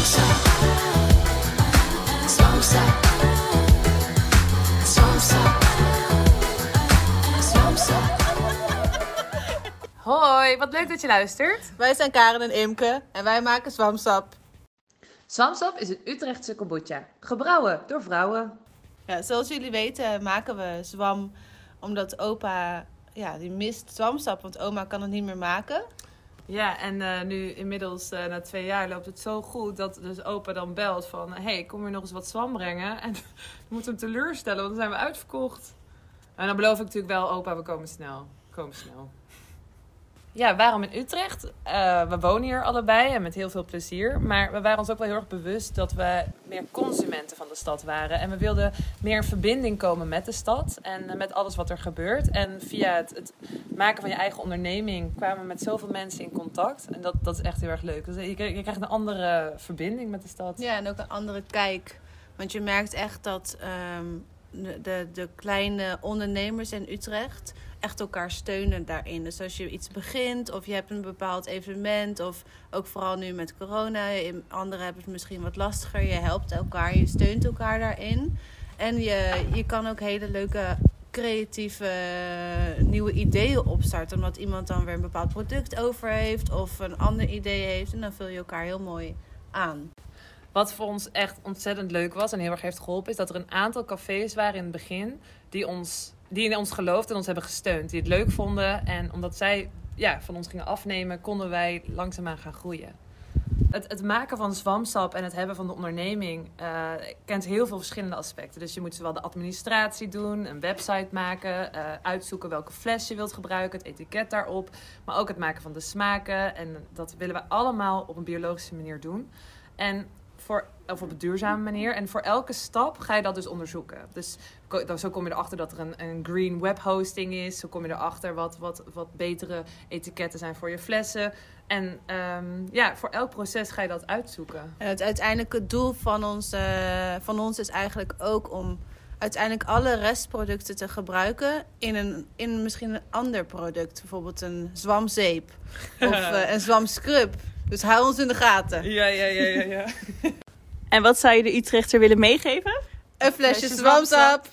Hoi, wat leuk dat je luistert. Wij zijn Karen en Imke en wij maken zwamsap. Zwamsap is een Utrechtse kombucha. Gebrouwen door vrouwen. Ja, zoals jullie weten maken we zwam omdat opa, ja, die mist zwamsap, want oma kan het niet meer maken. Ja, en eh, nu inmiddels eh, na twee jaar loopt het zo goed dat dus opa dan belt van... Hé, hey, kom hier nog eens wat zwam brengen? En we moeten hem teleurstellen, want dan zijn we uitverkocht. En dan beloof ik natuurlijk wel, opa, we komen snel. Komen snel. Ja, waarom in Utrecht? Eh, we wonen hier allebei en met heel veel plezier. Maar we waren ons ook wel heel erg bewust dat we meer consumenten van de stad waren. En we wilden meer in verbinding komen met de stad en met alles wat er gebeurt. En via het, het maken van je eigen onderneming kwamen we met zoveel mensen in contact. En dat, dat is echt heel erg leuk. Dus je, je krijgt een andere verbinding met de stad. Ja, en ook een andere kijk. Want je merkt echt dat ehm, de, de, kleine ondernemers in Utrecht echt elkaar steunen daarin. Dus als je iets begint of je hebt een bepaald evenement... of ook vooral nu met corona, anderen hebben het misschien wat lastiger. Je helpt elkaar, je steunt elkaar daarin. En je, je kan ook hele leuke creatieve nieuwe ideeën opstarten. Omdat iemand dan weer een bepaald product over heeft of een ander idee heeft. En dan vul je elkaar heel mooi aan. Wat voor ons echt ontzettend leuk was en heel erg heeft geholpen, is dat er een aantal cafés waren in het begin die, ons, die in ons geloofden en ons hebben gesteund. Die het leuk vonden. En omdat zij ja, van ons gingen afnemen, konden wij langzaamaan gaan groeien. Het, het maken van zwamsap en het hebben van de onderneming eh, kent heel veel verschillende aspecten. Dus je moet zowel de administratie doen, een website maken, eh, uitzoeken welke fles je wilt gebruiken, het etiket daarop. Maar ook het maken van de smaken. En dat willen we allemaal op een biologische manier doen. En voor, of op een duurzame manier. En voor elke stap ga je dat dus onderzoeken. Dus zo kom je erachter dat er een, een green web hosting is. Zo kom je erachter wat, wat, wat betere etiketten zijn voor je flessen. En ehm, ja, voor elk proces ga je dat uitzoeken. En het uiteindelijke doel van ons, eh, van ons is eigenlijk ook om uiteindelijk alle restproducten te gebruiken in, een, in misschien een ander product. Bijvoorbeeld een zwamzeep of eh, een zwamscrub. Dus hou ons in de gaten. Ja, ja, ja, ja. ja. En wat zou je de Utrechter willen meegeven? Een flesje zwamsap.